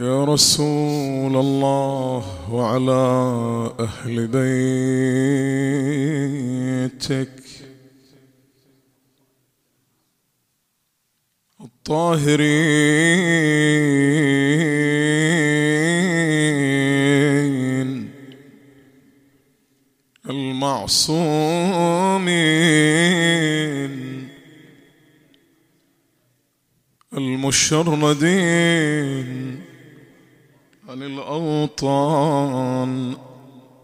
يا رسول الله وعلى أهل بيتك. الطاهرين المعصومين المشردين. عن الأوطان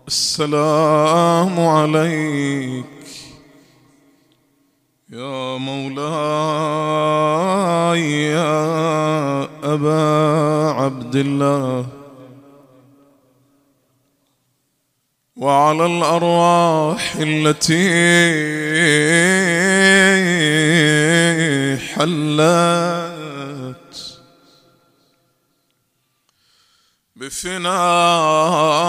السلام عليك يا مولاي يا أبا عبد الله. وعلى الأرواح التي حلت بفنائك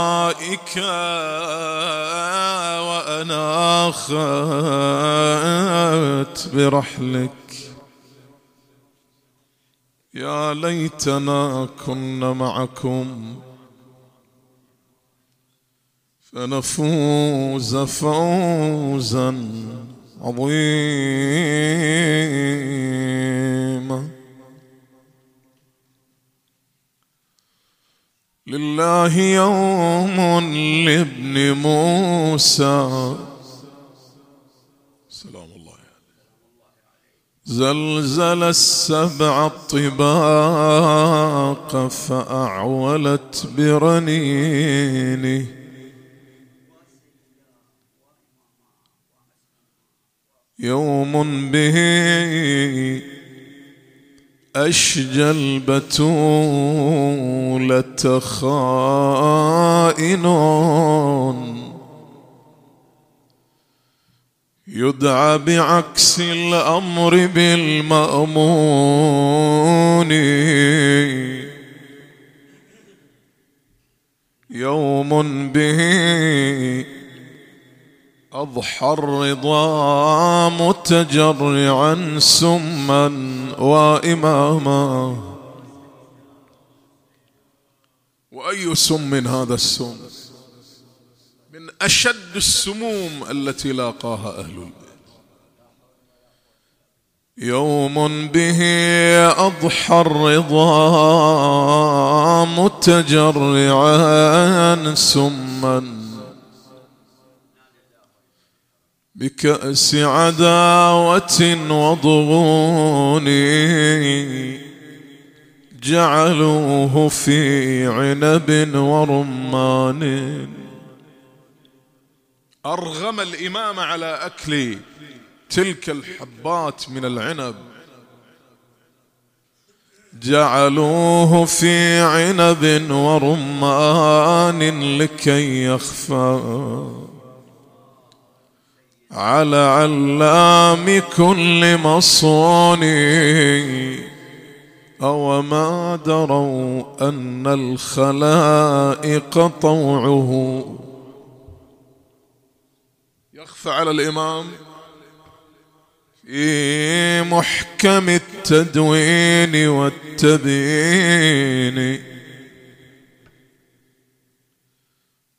وأنا خت برحلك. يا ليتنا كنا معكم فنفوز فوزا عظيما. لله يوم لابن موسى. سلام الله زلزل السبع الطباق فأعولت برنينه. يوم به أشجى البتولة خائنون يدعى بعكس الأمر بالمأمون. يوم به أضحى الرضا متجرعا سما وإماما. وأي سم هذا السم؟ من أشد السموم التي لاقاها أهل البيت. يوم به أضحى الرضا متجرعا سما بكأس عداوة وضغون جعلوه في عنب ورمان. أرغم الإمام على أكل تلك الحبات من العنب. جعلوه في عنب ورمان لكي يخفى. على علام كل مصون. أو ما دروا أن الخلائق طوعه. يخفى على الإمام في محكم التدوين والتبيين.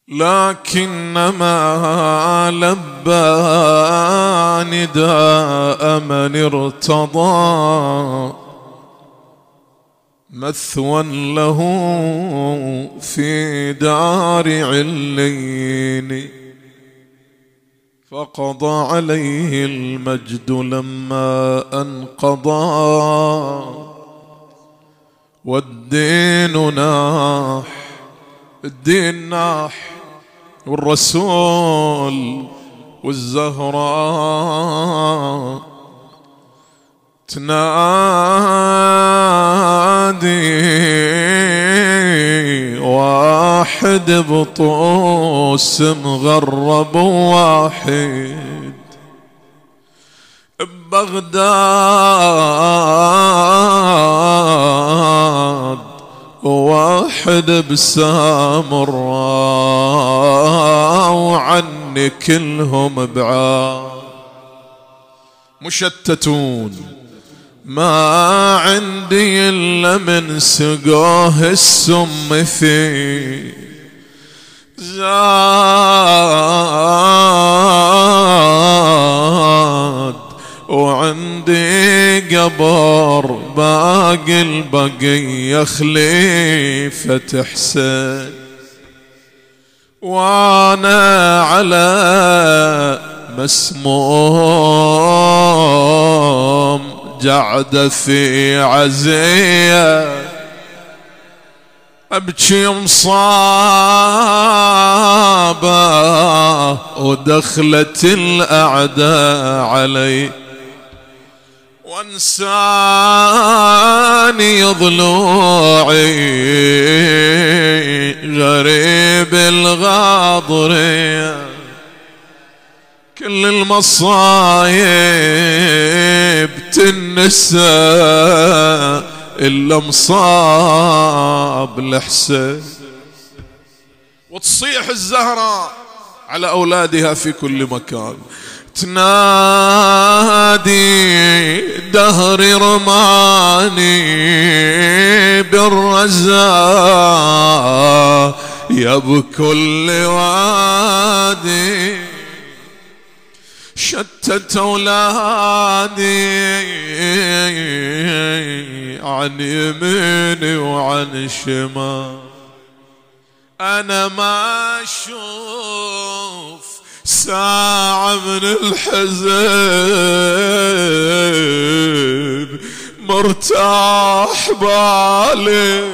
لكنما لبى نداء من ارتضى مثوى له في دار علين فقضى عليه المجد لما أنقضى والدين ناح الدين ناح. والرسول والزهراء تنادي واحد بطوس مغرب واحد ببغداد واحد بسامراء وعني كلهم بعاد. مشتتون. ما عندي إلا من سقوه السم في زاد. وعندي قبر باقي البقية خليفة حسين. وأنا على مسموم جعد في عزية. أبكي مصابة ودخلت الأعداء علي. وانساني ضلوعي غريب الغاضريه كل المصايب تنسى إلا مصاب الحسين وتصيح الزهرة على أولادها في كل مكان. تنادي دهر رماني بالرزاء يا بكل وادي شتت أولادي عن يميني وعن شمال. أنا ما أشوف ساعة من الحزن مرتاح بالي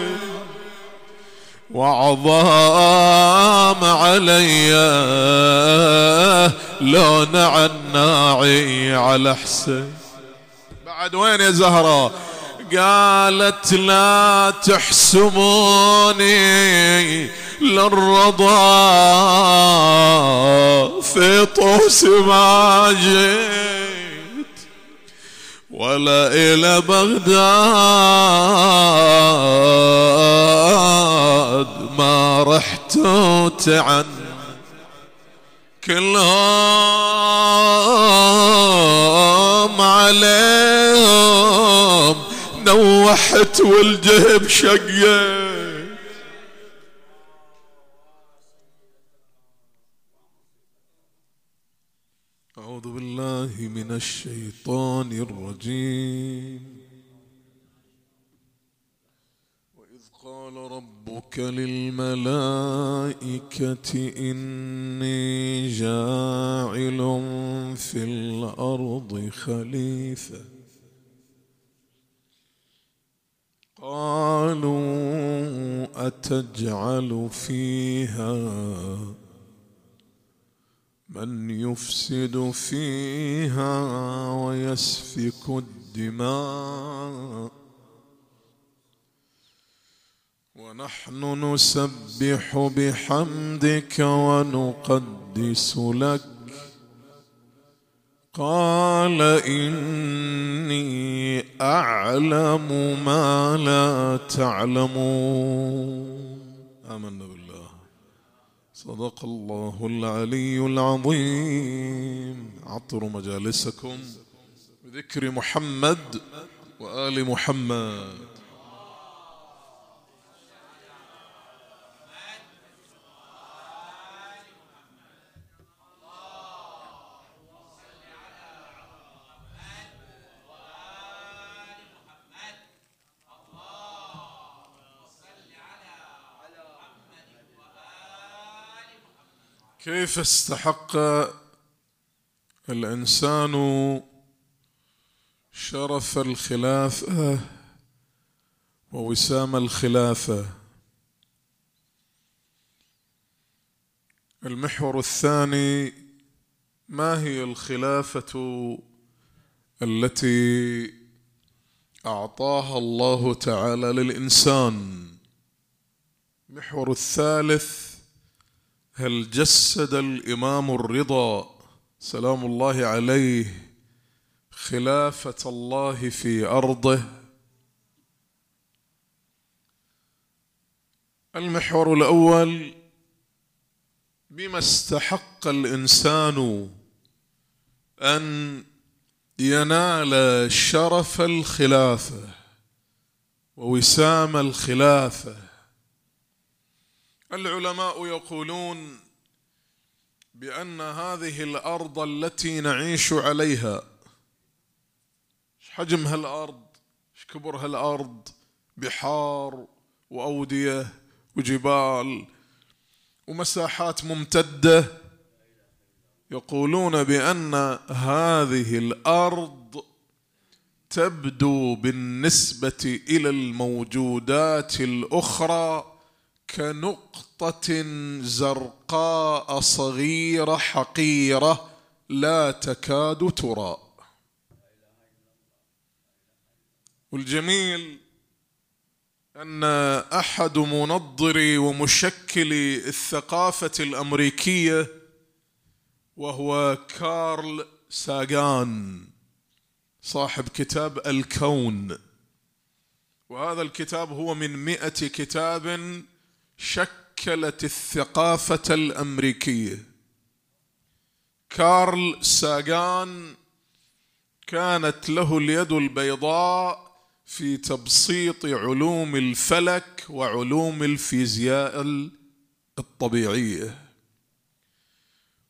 وعظام علي لون عناعي على حسين بعد وين يا زهرة؟ قالت لا تحسموني. للرضا في طوس ما جيت ولا إلى بغداد ما رحت تعن كلهم عليهم نوحت والجهب شقيت بالله من الشيطان الرجيم. وإذ قال ربك للملائكة إني جاعل في الأرض خليفة. قالوا أتجعل فيها من يفسد فيها ويسفك الدماء. ونحن نسبح بحمدك ونقدس لك. قال إني أعلم ما لا تعلمون. آمنا بالله. صدق الله العلي العظيم. عطروا مجالسكم. بذكر محمد وآل محمد. كيف استحق الإنسان شرف الخلافة ووسام الخلافة؟ المحور الثاني ما هي الخلافة التي أعطاها الله تعالى للإنسان؟ المحور الثالث هل جسد الإمام الرضا سلام الله عليه خلافة الله في أرضه؟ المحور الأول بما استحق الإنسان أن ينال شرف الخلافة ووسام الخلافة العلماء يقولون بأن هذه الأرض التي نعيش عليها حجم هالأرض؟ إيش كبر هالأرض؟ بحار وأودية وجبال ومساحات ممتدة. يقولون بأن هذه الأرض تبدو بالنسبة إلى الموجودات الأخرى. كنقطة زرقاء صغيرة حقيرة لا تكاد ترى. والجميل أن أحد منظري ومشكلي الثقافة الأمريكية وهو كارل ساغان صاحب كتاب الكون. وهذا الكتاب هو من مئة كتاب شكلت الثقافة الأمريكية. كارل ساغان كانت له اليد البيضاء في تبسيط علوم الفلك وعلوم الفيزياء الطبيعية.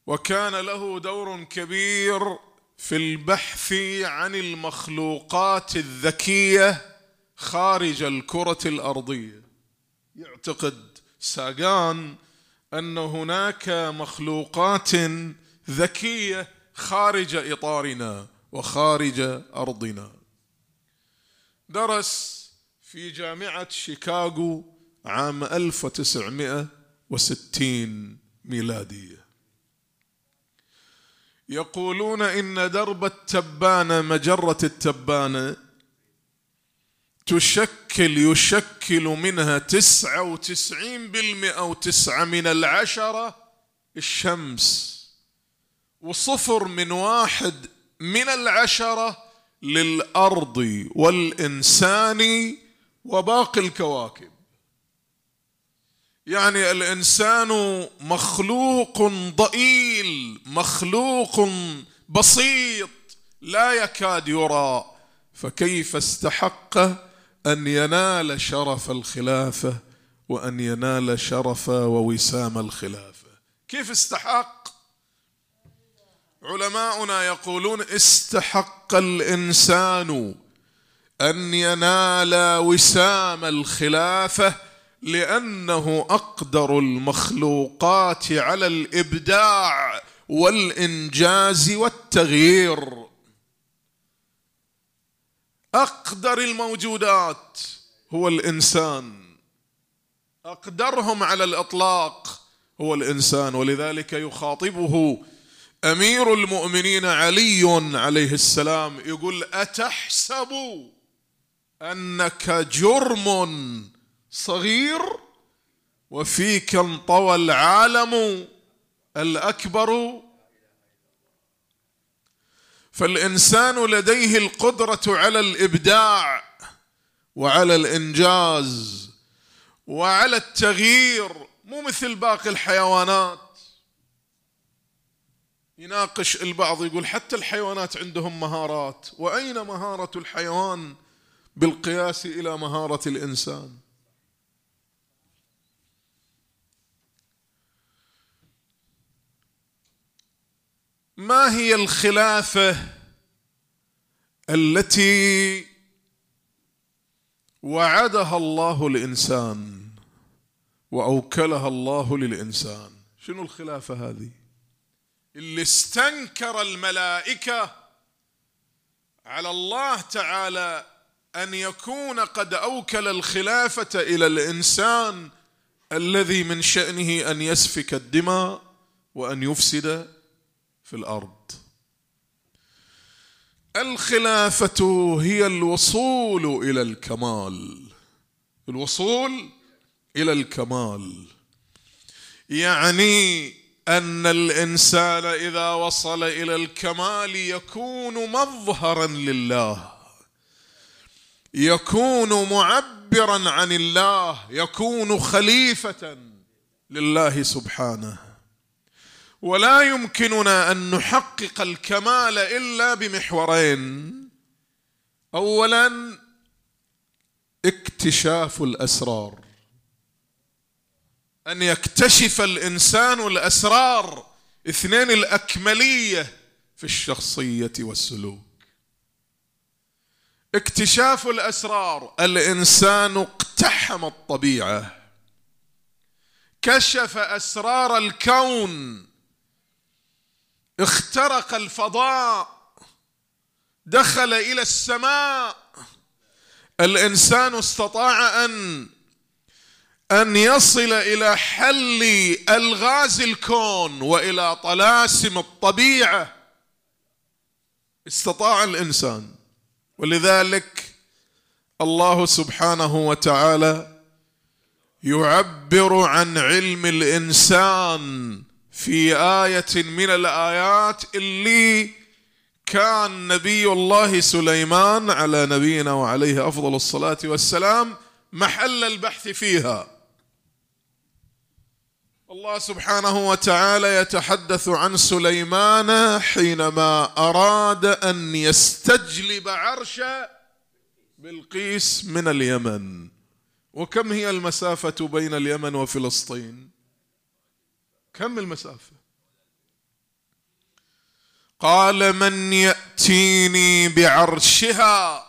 وكان له دور كبير في البحث عن المخلوقات الذكية خارج الكرة الأرضية. يعتقد ساغان أن هناك مخلوقات ذكية خارج إطارنا وخارج أرضنا. درس في جامعة شيكاغو عام 1960 ميلادية. يقولون إن درب التبانة مجرة التبانة تشكل يشكل منها تسعة وتسعين بالمئة وتسعة من العشرة الشمس وصفر من واحد من العشرة للأرض والإنسان وباقي الكواكب. يعني الإنسان مخلوق ضئيل مخلوق بسيط لا يكاد يرى فكيف استحق أن ينال شرف الخلافة وأن ينال شرف ووسام الخلافة. كيف استحق؟ علماؤنا يقولون استحق الإنسان أن ينال وسام الخلافة لأنه أقدر المخلوقات على الإبداع والإنجاز والتغيير. أقدر الموجودات. هو الإنسان. أقدرهم على الإطلاق. هو الإنسان. ولذلك يخاطبه أمير المؤمنين علي عليه السلام. يقول أتحسب أنك جرم صغير وفيك انطوى العالم الأكبر فالإنسان لديه القدرة على الإبداع وعلى الإنجاز وعلى التغيير مو مثل باقي الحيوانات. يناقش البعض يقول حتى الحيوانات عندهم مهارات وأين مهارة الحيوان بالقياس إلى مهارة الإنسان؟ ما هي الخلافة التي وعدها الله الإنسان وأوكلها الله للإنسان؟ شنو الخلافة هذه؟ اللي استنكر الملائكة على الله تعالى أن يكون قد أوكل الخلافة إلى الإنسان الذي من شأنه أن يسفك الدماء وأن يفسد في الأرض. الخلافة هي الوصول إلى الكمال. الوصول إلى الكمال. يعني أن الإنسان إذا وصل إلى الكمال يكون مظهرا لله. يكون معبرا عن الله. يكون خليفة لله سبحانه. ولا يمكننا أن نحقق الكمال إلا بمحورين. اولا اكتشاف الأسرار. أن يكتشف الإنسان الأسرار اثنين الأكملية في الشخصية والسلوك. اكتشاف الأسرار الإنسان اقتحم الطبيعة. كشف أسرار الكون اخترق الفضاء دخل إلى السماء. الإنسان استطاع أن أن يصل إلى حل ألغاز الكون وإلى طلاسم الطبيعة. استطاع الإنسان. ولذلك الله سبحانه وتعالى يعبر عن علم الإنسان في آية من الآيات اللي كان نبي الله سليمان على نبينا وعليه أفضل الصلاة والسلام محل البحث فيها. الله سبحانه وتعالى يتحدث عن سليمان حينما أراد أن يستجلب عرش بلقيس من اليمن. وكم هي المسافة بين اليمن وفلسطين؟ كم المسافة؟ قال من يأتيني بعرشها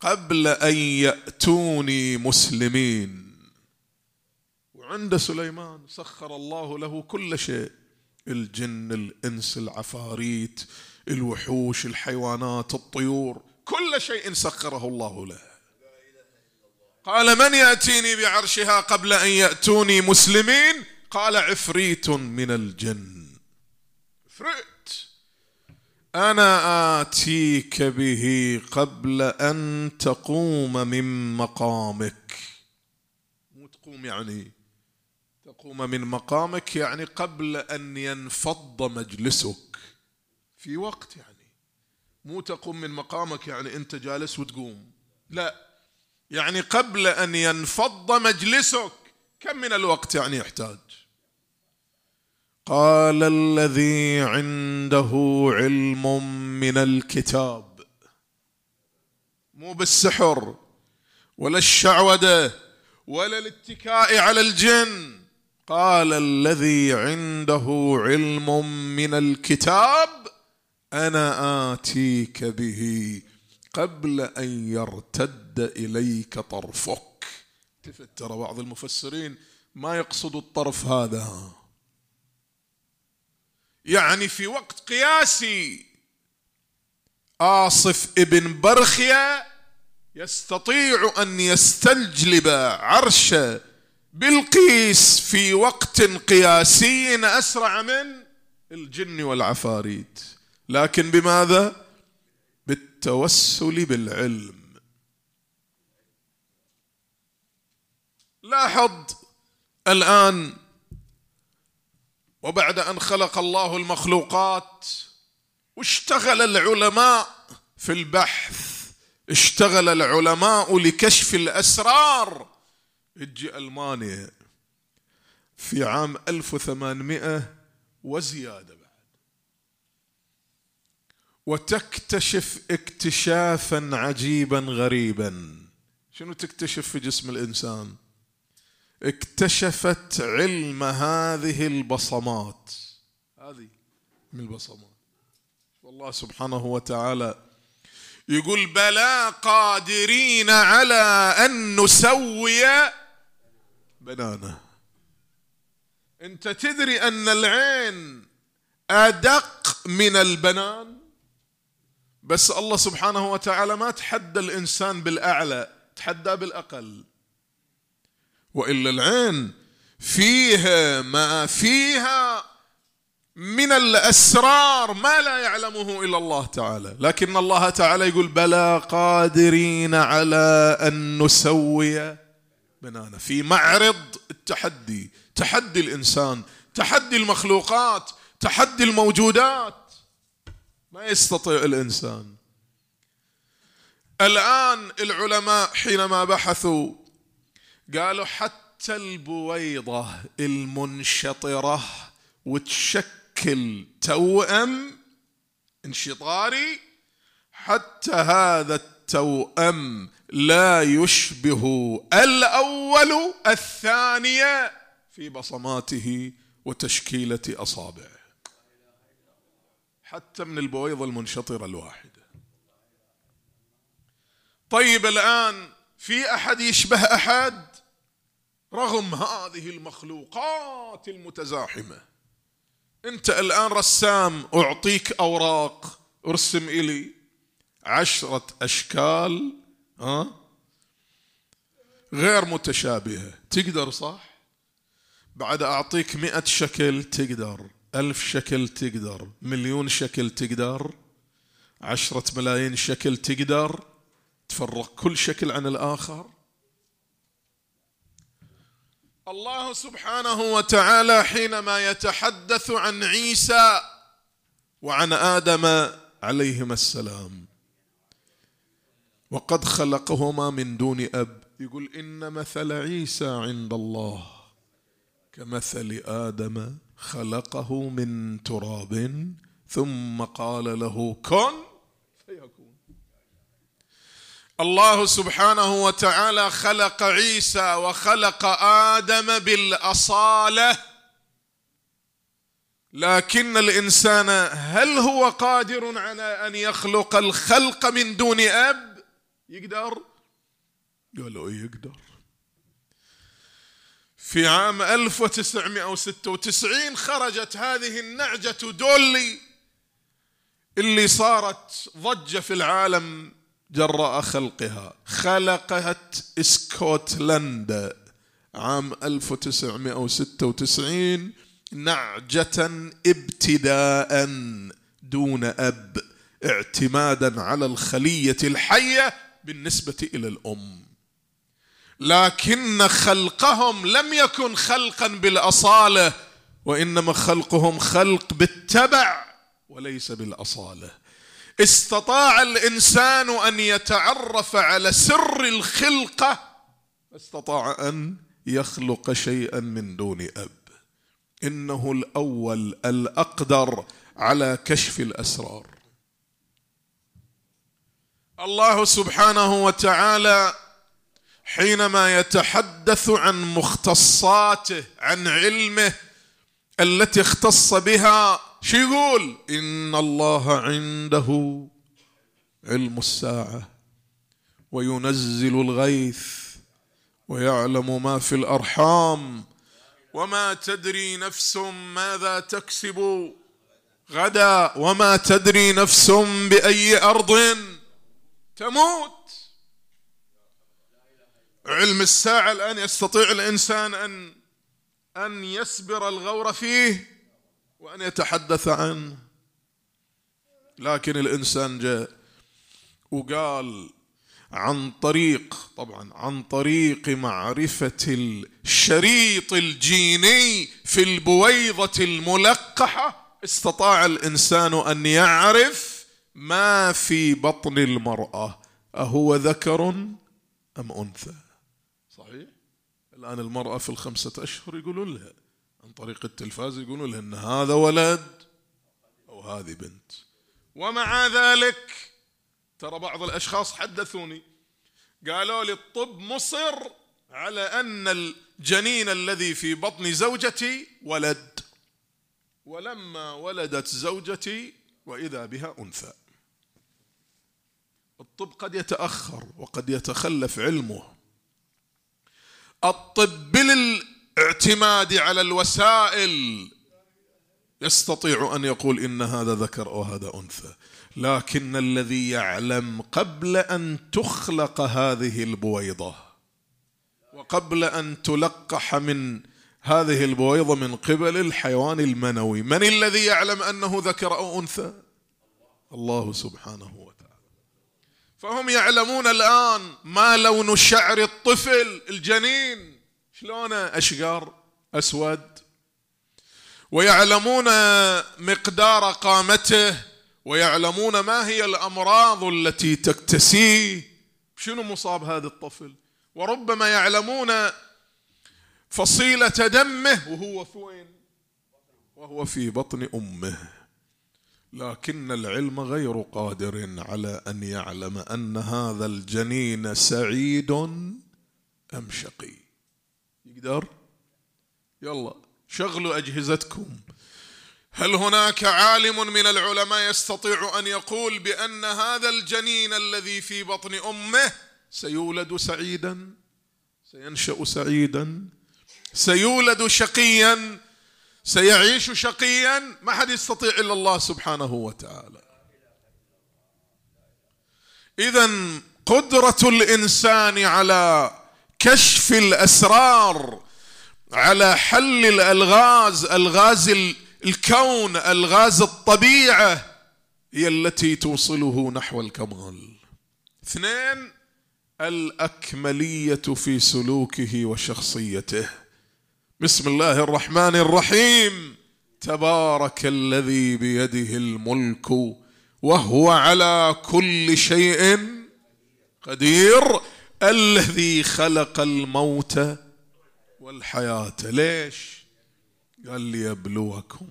قبل أن يأتوني مسلمين. وعند سليمان سخر الله له كل شيء الجن الإنس العفاريت الوحوش الحيوانات الطيور كل شيء سخره الله له. قال من يأتيني بعرشها قبل أن يأتوني مسلمين؟ قال عفريت من الجن. عفريت. أنا آتيك به قبل أن تقوم من مقامك. مو تقوم يعني تقوم من مقامك يعني قبل أن ينفض مجلسك. في وقت يعني. مو تقوم من مقامك يعني أنت جالس وتقوم. لا. يعني قبل أن ينفض مجلسك. كم من الوقت يعني يحتاج؟ قال الذي عنده علم من الكتاب. مو بالسحر ولا الشعوذة ولا الاتكاء على الجن. قال الذي عنده علم من الكتاب أنا آتيك به قبل أن يرتد إليك طرفك. التفت ترى بعض المفسرين ما يقصد الطرف هذا. يعني في وقت قياسي. آصف ابن برخيا يستطيع أن يستجلب عرش بلقيس في وقت قياسي أسرع من الجن والعفاريت. لكن بماذا؟ بالتوسل بالعلم. لاحظ الآن وبعد أن خلق الله المخلوقات واشتغل العلماء في البحث. اشتغل العلماء لكشف الأسرار. تجي ألمانيا في عام 1800 وزيادة بعد. وتكتشف اكتشافا عجيبا غريبا. شنو تكتشف في جسم الإنسان؟ اكتشفت علم هذه البصمات. هذه. من البصمات. والله سبحانه وتعالى يقول بلى قادرين على أن نسوي بنانه أنت تدري أن العين أدق من البنان؟ بس الله سبحانه وتعالى ما تحدى الإنسان بالأعلى تحدى بالأقل. وإلا العين فيها ما فيها من الأسرار ما لا يعلمه إلا الله تعالى. لكن الله تعالى يقول بلى قادرين على أن نسوي بنانا. في معرض التحدي تحدي الإنسان تحدي المخلوقات تحدي الموجودات. ما يستطيع الإنسان. الآن العلماء حينما بحثوا قالوا حتى البويضة المنشطرة وتشكل توأم انشطاري حتى هذا التوأم لا يشبه الأول الثانية في بصماته وتشكيلة أصابعه. حتى من البويضة المنشطرة الواحدة. طيب الآن في أحد يشبه أحد؟ رغم هذه المخلوقات المتزاحمة. أنت الآن رسام أعطيك أوراق. أرسم إلي عشرة أشكال ها؟ غير متشابهة. تقدر صح؟ بعد أعطيك مئة شكل تقدر. ألف شكل تقدر. مليون شكل تقدر. عشرة ملايين شكل تقدر. تفرق كل شكل عن الآخر. الله سبحانه وتعالى حينما يتحدث عن عيسى وعن آدم عليهما السلام. وقد خلقهما من دون أب. يقول إن مثل عيسى عند الله. كمثل آدم خلقه من تراب ثم قال له كن الله سبحانه وتعالى خلق عيسى وخلق آدم بالأصالة. لكن الإنسان هل هو قادر على أن يخلق الخلق من دون أب؟ يقدر؟ قالوا يقدر. في عام 1996 خرجت هذه النعجة دولي اللي صارت ضجة في العالم جراء خلقها. خلقت اسكتلندا عام 1996 نعجة ابتداء دون أب اعتمادا على الخلية الحية بالنسبة إلى الأم. لكن خلقهم لم يكن خلقا بالأصالة وإنما خلقهم خلق بالتبع وليس بالأصالة. استطاع الإنسان أن يتعرف على سر الخلقة استطاع أن يخلق شيئا من دون أب. إنه الأول الأقدر على كشف الأسرار. الله سبحانه وتعالى حينما يتحدث عن مختصاته عن علمه التي اختص بها شو يقول؟ إن الله عنده علم الساعة وينزل الغيث ويعلم ما في الأرحام وما تدري نفس ماذا تكسب غدا وما تدري نفس بأي أرض تموت. علم الساعة الآن يستطيع الإنسان ان أن يسبر الغور فيه. وأن يتحدث عنه لكن الإنسان جاء وقال عن طريق طبعا عن طريق معرفة الشريط الجيني في البويضة الملقحة. استطاع الإنسان أن يعرف ما في بطن المرأة أهو ذكر أم أنثى؟ صحيح. الآن المرأة في الخمسة أشهر يقولون لها عن طريق التلفاز يقولون لها أن هذا ولد أو هذه بنت. ومع ذلك ترى بعض الأشخاص حدثوني. قالوا لي الطب مصر على أن الجنين الذي في بطن زوجتي ولد. ولما ولدت زوجتي وإذا بها أنثى. الطب قد يتأخر وقد يتخلف علمه. الطب بالاعتماد على الوسائل. يستطيع أن يقول إن هذا ذكر أو هذا أنثى. لكن الذي يعلم قبل أن تخلق هذه البويضة وقبل أن تلقح من هذه البويضة من قبل الحيوان المنوي من الذي يعلم أنه ذكر أو أنثى؟ الله سبحانه وتعالى. فهم يعلمون الآن ما لون شعر الطفل الجنين. شلونه اشقر أسود؟ ويعلمون مقدار قامته ويعلمون ما هي الأمراض التي تكتسيه شنو مصاب هذا الطفل؟ وربما يعلمون فصيلة دمه وهو في وين؟ وهو في بطن أمه. لكن العلم غير قادر على أن يعلم أن هذا الجنين سعيد أم شقي. يقدر يلا شغلوا أجهزتكم. هل هناك عالم من العلماء يستطيع أن يقول بأن هذا الجنين الذي في بطن أمه سيولد سعيدا؟ سينشأ سعيدا؟ سيولد شقيا؟ سيعيش شقيا؟ ما حد يستطيع إلا الله سبحانه وتعالى. اذا قدرة الإنسان على كشف الأسرار على حل الألغاز ألغاز الكون ألغاز الطبيعة هي التي توصله نحو الكمال اثنين الأكملية في سلوكه وشخصيته. بسم الله الرحمن الرحيم. تبارك الذي بيده الملك وهو على كل شيء قدير. الذي خلق الموت والحياة. ليش؟ قال ليبلوكم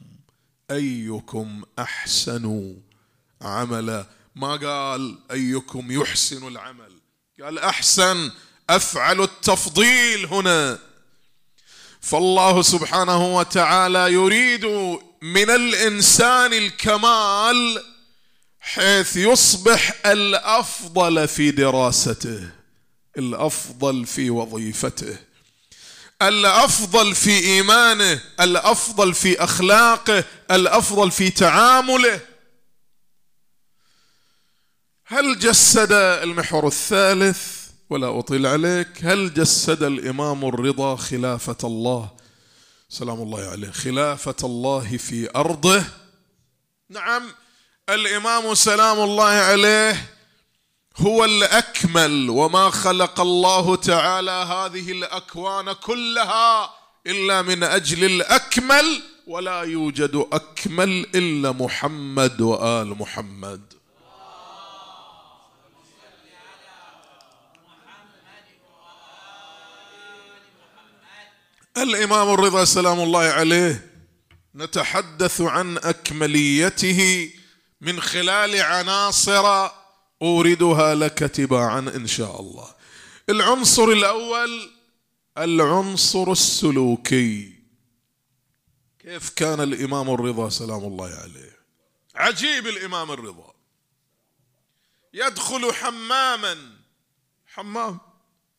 أيكم أحسن عملا. ما قال أيكم يحسن العمل. قال أحسن أفعل التفضيل هنا. فالله سبحانه وتعالى يريد من الإنسان الكمال حيث يصبح الأفضل في دراسته. الأفضل في وظيفته الأفضل في إيمانه الأفضل في أخلاقه الأفضل في تعامله. هل جسد المحور الثالث؟ ولا أطيل عليك. هل جسد الإمام الرضا خلافة الله؟ سلام الله عليه. خلافة الله في أرضه؟ نعم. الإمام سلام الله عليه هو الأكمل وما خلق الله تعالى هذه الأكوان كلها إلا من أجل الأكمل ولا يوجد أكمل إلا محمد وآل محمد. الإمام الرضا سلام الله عليه نتحدث عن أكمليته من خلال عناصر أوردها لك تباعا إن شاء الله. العنصر الأول العنصر السلوكي. كيف كان الإمام الرضا؟ سلام الله عليه. عجيب الإمام الرضا. يدخل حماما. حمام؟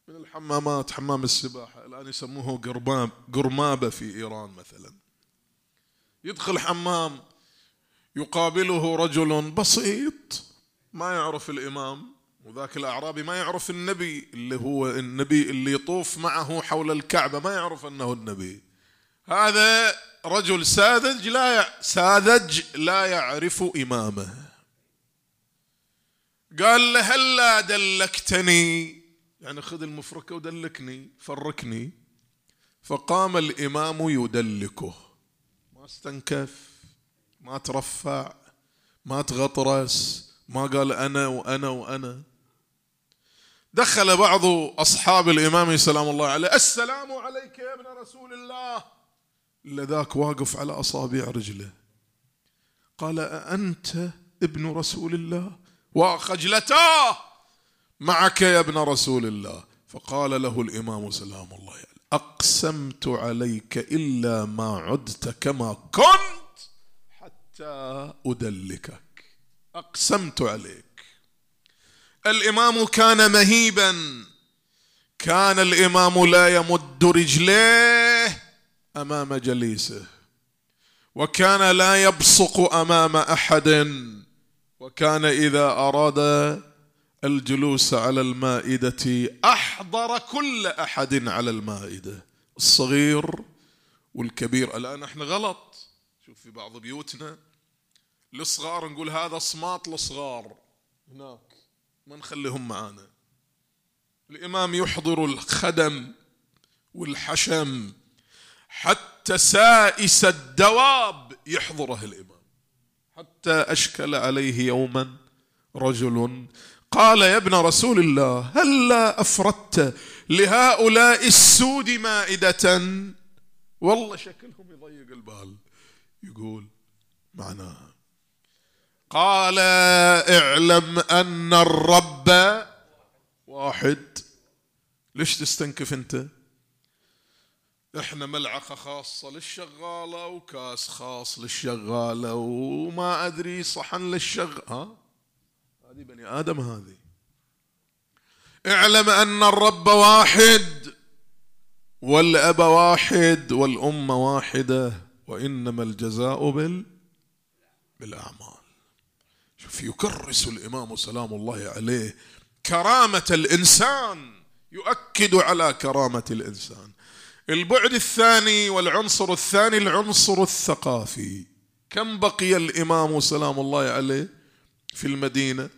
من الحمامات حمام السباحة. الآن يسموه قرماب قرمابة في إيران مثلا. يدخل حمام يقابله رجل بسيط. ما يعرف الإمام وذاك الأعرابي ما يعرف النبي اللي هو النبي اللي يطوف معه حول الكعبة ما يعرف أنه النبي. هذا رجل ساذج لا ي... ساذج لا يعرف إمامه. قال له هلا دلكتني. يعني خذ المفركة ودلكني فركني فقام الإمام يدلكه. ما استنكف ما ترفع ما تغطرس. ما قال أنا وأنا وأنا. دخل بعض أصحاب الإمام سلام الله عليه السلام عليك يا ابن رسول الله. لذاك واقف على أصابع رجله. قال أأنت ابن رسول الله؟ وخجلتاه معك يا ابن رسول الله. فقال له الإمام سلام الله عليه أقسمت عليك إلا ما عدت كما كنت حتى أدلكك. أقسمت عليك. الإمام كان مهيبا. كان الإمام لا يمد رجليه أمام جليسه. وكان لا يبصق أمام أحد. وكان إذا أراد الجلوس على المائدة أحضر كل أحد على المائدة. الصغير والكبير. الآن إحنا غلط. شوف في بعض بيوتنا الصغار نقول هذا صماط الصغار هناك. ما نخليهم معانا. الإمام يحضر الخدم والحشم. حتى سائس الدواب يحضره الإمام. حتى أشكل عليه يوما رجل. قال يا ابن رسول الله هلا أفردت لهؤلاء السود مائدة؟ والله شكلهم يضيق البال. يقول معناها قال اعلم أن الرب واحد. ليش تستنكف أنت؟ إحنا ملعقة خاصة للشغالة وكاس خاص للشغالة وما أدري صحن للشغ ها؟ هذه بني آدم هذه. اعلم أن الرب واحد والأب واحد والأمة واحدة وإنما الجزاء بال بالأعمال. يكرس الإمام سلام الله عليه كرامة الإنسان يؤكد على كرامة الإنسان. البعد الثاني والعنصر الثاني العنصر الثقافي. كم بقي الإمام سلام الله عليه في المدينة؟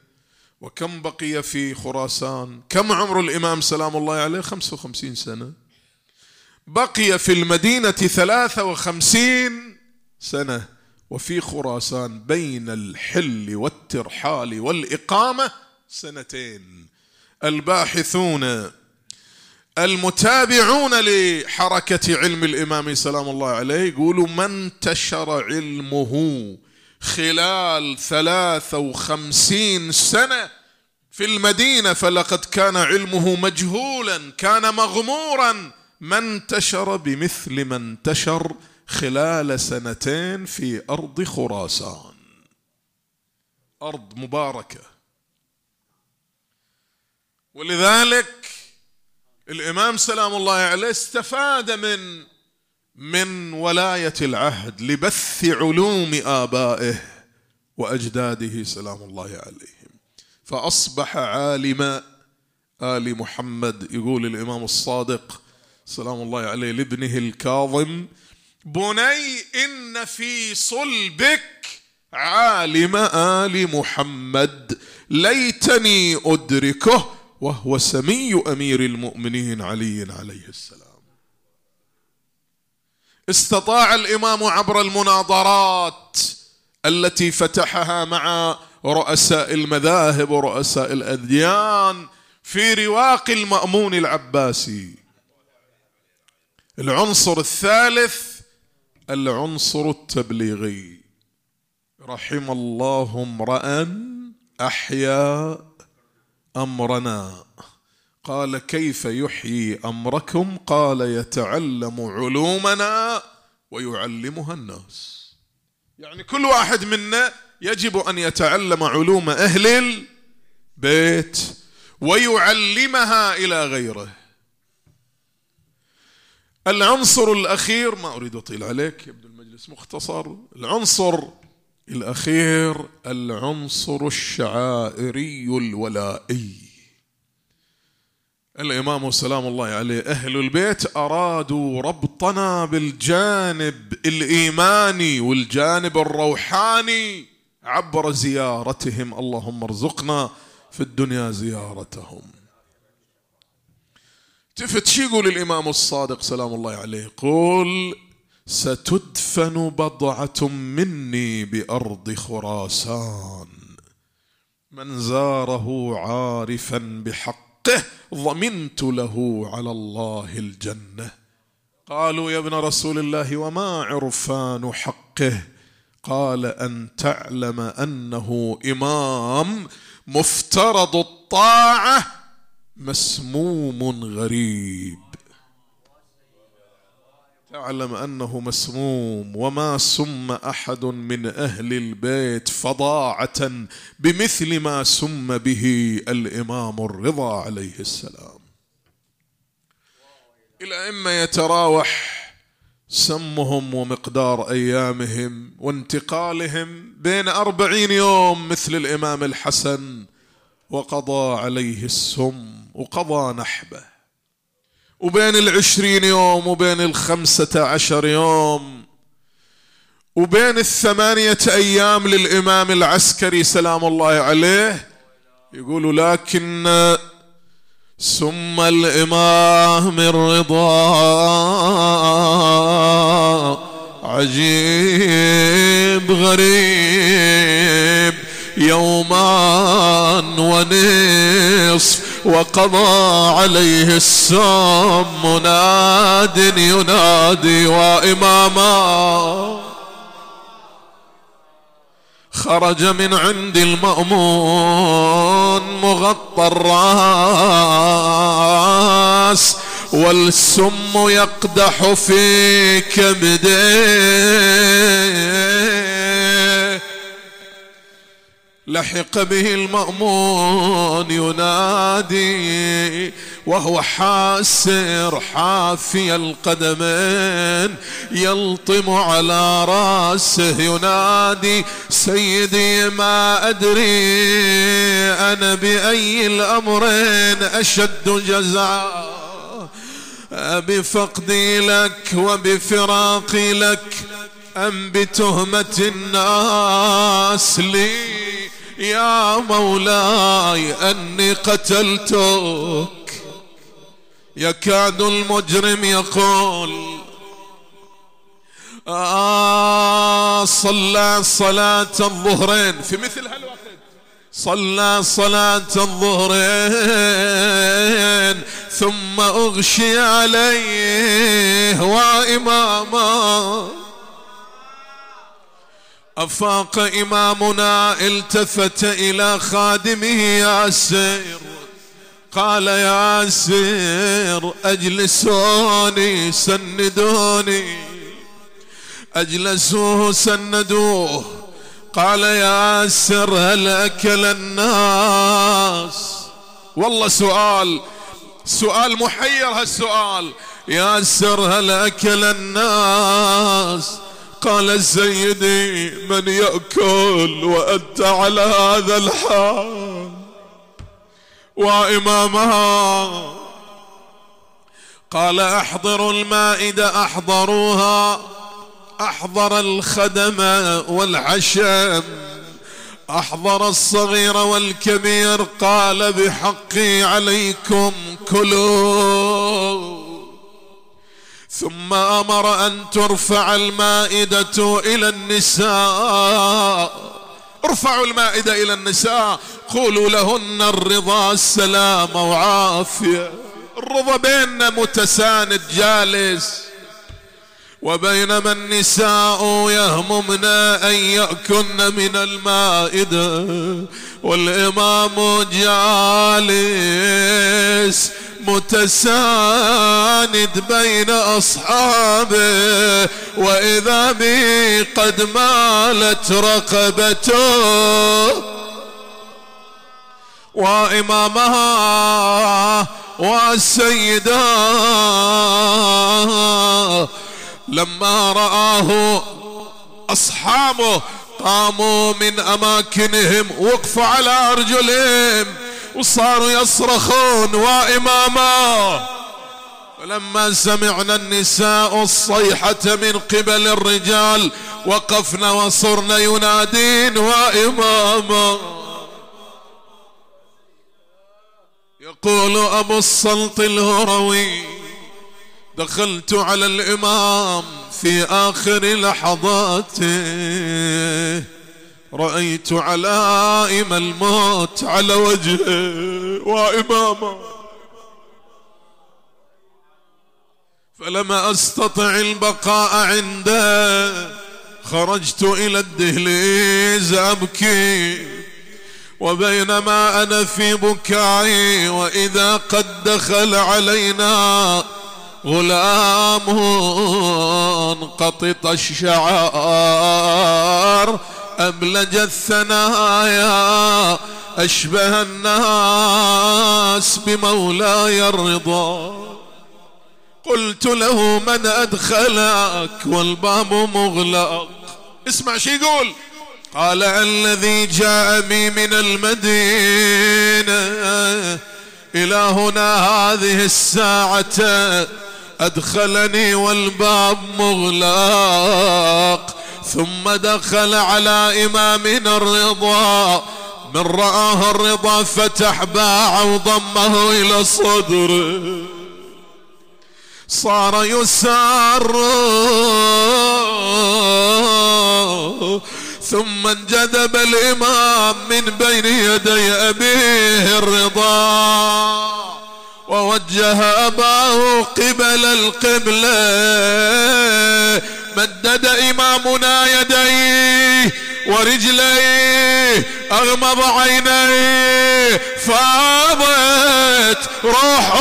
وكم بقي في خراسان؟ كم عمر الإمام سلام الله عليه؟ خمسة وخمسين سنة. بقي في ثلاثة وخمسين سنة. وفي خراسان بين الحل والترحال والإقامة سنتين. الباحثون المتابعون لحركة علم الإمام سلام الله عليه يقولوا من انتشر علمه خلال ثلاثة وخمسين سنة في المدينة فلقد كان علمه مجهولا كان مغمورا. ما انتشر بمثل ما انتشر خلال سنتين في أرض خراسان. أرض مباركة. ولذلك الإمام سلام الله عليه استفاد من من ولاية العهد لبث علوم آبائه وأجداده سلام الله عليهم. فأصبح عالم آل محمد يقول الإمام الصادق سلام الله عليه لابنه الكاظم بني إن في صلبك عالم آل محمد ليتني أدركه وهو سمي أمير المؤمنين علي عليه السلام. استطاع الإمام عبر المناظرات التي فتحها مع رؤساء المذاهب ورؤساء الأديان في رواق المأمون العباسي. العنصر الثالث العنصر التبليغي. رحم الله امرأ أحيا أمرنا. قال كيف يحيي أمركم؟ قال يتعلم علومنا ويعلمها الناس. يعني كل واحد منا يجب أن يتعلم علوم أهل البيت ويعلمها إلى غيره. العنصر الأخير ما أريد أطيل عليك يبدو المجلس مختصر. العنصر الأخير العنصر الشعائري الولائي. الإمام سلام الله عليه أهل البيت أرادوا ربطنا بالجانب الإيماني والجانب الروحاني عبر زيارتهم. اللهم ارزقنا في الدنيا زيارتهم. تفت شي يقول الإمام الصادق سلام الله عليه. قول ستدفن بضعة مني بأرض خراسان. من زاره عارفا بحقه ضمنت له على الله الجنة. قالوا يا ابن رسول الله وما عرفان حقه؟ قال أن تعلم أنه إمام مفترض الطاعة مسموم غريب. تعلم أنه مسموم وما سم أحد من أهل البيت فظاعه بمثل ما سم به الإمام الرضا عليه السلام. الائمه يتراوح سمهم ومقدار أيامهم وانتقالهم بين أربعين يوم مثل الإمام الحسن وقضى عليه السم. وقضى نحبه. وبين العشرين يوم وبين الخمسة عشر يوم وبين الثمانية أيام للإمام العسكري سلام الله عليه يقول لكن ثم الإمام الرضا عجيب غريب يومان ونصف وقضى عليه السم مناد ينادي وإماما. خرج من عند المأمون مغطى الرأس والسم يقدح في كبده. لحق به المأمون ينادي وهو حاسر حافي القدمين يلطم على رأسه ينادي سيدي ما أدري أنا بأي الأمرين أشد جزاء بفقدي لك وبفراقي لك أم بتهمة الناس لي؟ يا مولاي أني قتلتك. يكاد المجرم يقول آه صلى صلاة الظهرين. في مثل هالوقت. صلى صلاة الظهرين ثم أغشي عليه وإماما أفاق إمامنا التفت إلى خادمه ياسر قال ياسر أجلسوني سندوني. أجلسوه سندوه. قال ياسر هل أكل الناس؟ والله سؤال سؤال محير هالسؤال. ياسر هل أكل الناس؟ قال سيدي من يأكل وأنت على هذا الحال. وإمامها قال احضروا المائدة احضروها احضر الخدم والعشم احضر الصغير والكبير قال بحقي عليكم كلوا. ثم أمر أن ترفع المائدة إلى النساء. ارفعوا المائدة إلى النساء. قولوا لهن الرضا السلام وعافية. الرضا بيننا متساند جالس. وبينما النساء يهممن أن يأكلن من المائدة. والإمام جالس. متساند بين أصحابه وإذا بي قد مالت رقبته. وإمامها والسيدة لما رآه أصحابه قاموا من أماكنهم وقفوا على أرجلهم. وصاروا يصرخون وإماما. فلما سمعنا النساء الصيحة من قبل الرجال وقفنا وصرنا ينادين وإماما. يقول أبو السلط الهروي دخلت على الإمام في آخر لحظاته. رأيت علائم الموت على وجهه وإمامه فلما أستطع البقاء عنده خرجت إلى الدهليز أبكي وبينما أنا في بكائي وإذا قد دخل علينا غلام قطط الشعار. أبلج الثنايا أشبه الناس بمولاي الرضا؟ قلت له من أدخلك والباب مغلق. اسمع شي يقول. قال الذي جاء بي من المدينة إلى هنا هذه الساعة أدخلني والباب مغلق. ثم دخل على إمامنا الرضا. من رآه الرضا فتح باع وضمه إلى صدره. صار يسار. ثم انجذب الإمام من بين يدي أبيه الرضا. ووجه أباه قبل القبلة. مدد إمامنا يديه ورجليه أغمض عينيه فاضت روحه.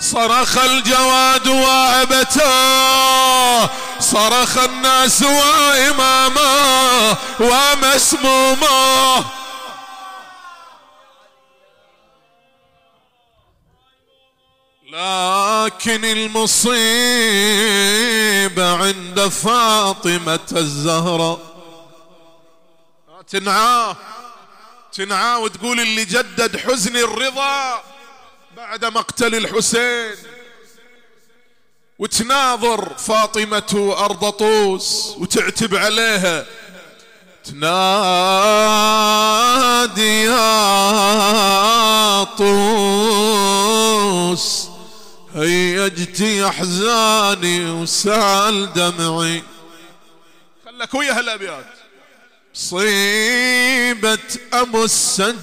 صرخ الجواد وأبته صرخ الناس واماما ومسموما لكن المصيبة عند فاطمة الزهراء تنعاه تنعاه وتقول اللي جدد حزن الرضا بعد مقتل الحسين. وتناظر فاطمة أرض طوس وتعتب عليها. تنادي يا طوس. هيجتي أحزاني وسال دمعي. خلك ويا هالأبيات. صيبة أبو السجاد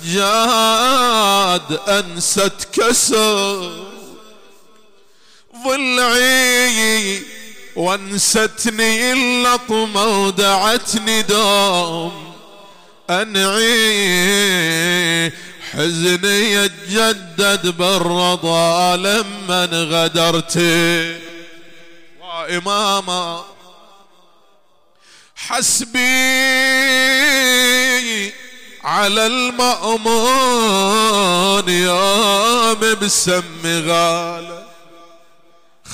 أنست كسر. ضلعي وانستني اللطمة ودعتني دوم. أنعي حزني يتجدد بالرضا لما غدرتي وإماما حسبي على المأمون يا مبسم غالة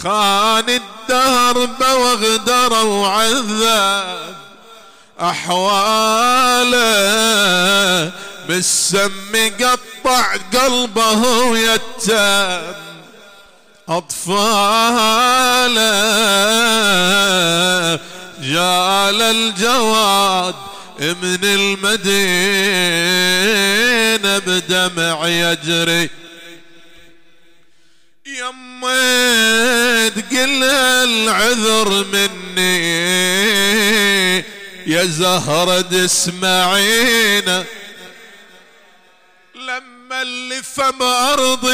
خان الدرب واغدر وعذب أحواله. بالسم قطع قلبه ويتم أطفاله. جال الجواد من المدينة بدمع يجري. يميت قل العذر مني يا زهرة اسمعينا. لما اللي فم أرضي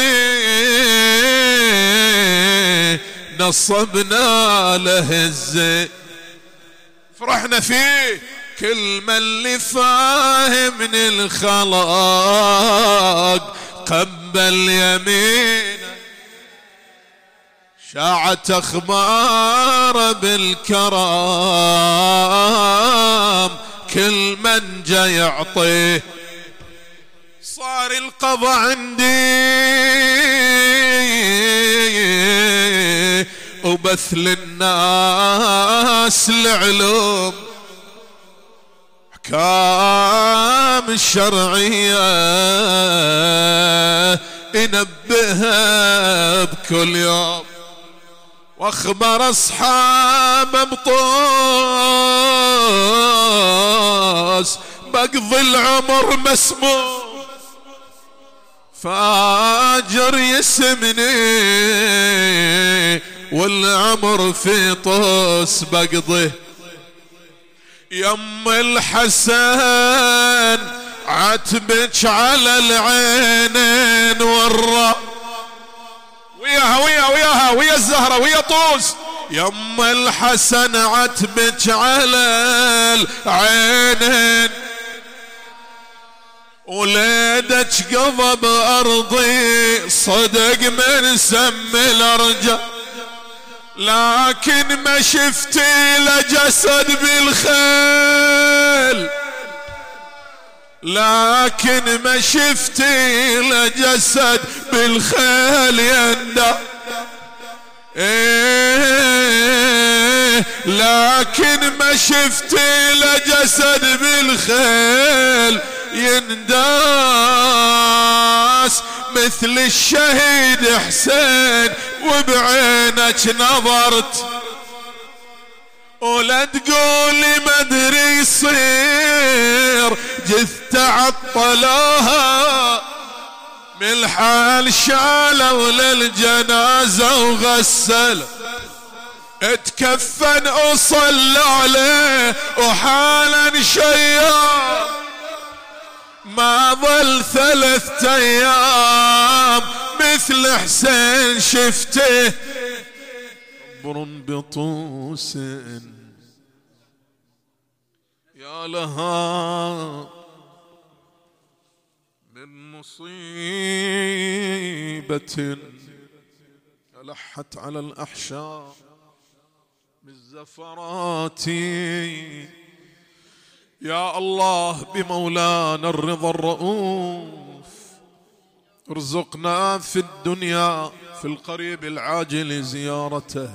نصبنا له الزين. فرحنا فيه. كل ما اللي فاهمني الخلاق. قبل يمين شاعت أخبار بالكرام. كل من جا يعطيه صار القضاء عندي. وبث للناس العلوم أحكام الشرعية ينبهها بكل يوم. وأخبر أصحاب بطوس بقضي العمر مسموم. فاجر يسمني والعمر في طوس بقضي يم الحسن عتبك على العينين والرا وياها وياها وياها ويا الزهرة ويا طوس. يم الحسن عتبك على العينين وليدك قضب أرضي صدق من سم الأرجل لكن ما شفتي لجسد بالخيل. لكن ما شفتي لجسد بالخيل يندى. إيه لكن ما شفتي لجسد بالخيل. ينداس مثل الشهيد حسين وبعينك نظرت. ولا تقولي ما أدري يصير جثة عطلوها من الحال شالوا للجنازة وغسل. اتكفن وصلى عليه وحالا شيار ما ظل ثلاثة أيام مثل حسين شفته. صبر بطوس. يا لها من مصيبة ألحت على الأحشاء بالزفرات يا الله بمولانا الرضا الرؤوف. ارزقنا في الدنيا في القريب العاجل زيارته.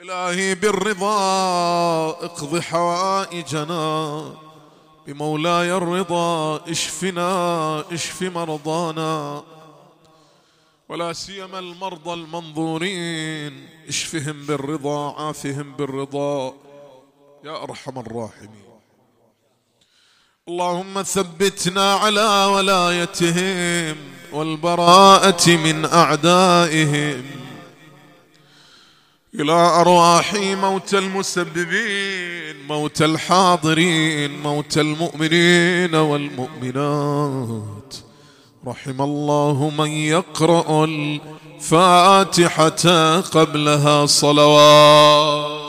إلهي بالرضا اقض حوائجنا. بمولاي الرضا اشفنا اشف مرضانا. ولا سيما المرضى المنظورين اشفهم بالرضا عافهم بالرضا. يا أرحم الراحمين. اللهم ثبتنا على ولايتهم والبراءة من أعدائهم. إلى أرواح موت المسببين موت الحاضرين موت المؤمنين والمؤمنات. رحم الله من يقرأ الفاتحة قبلها صلوات.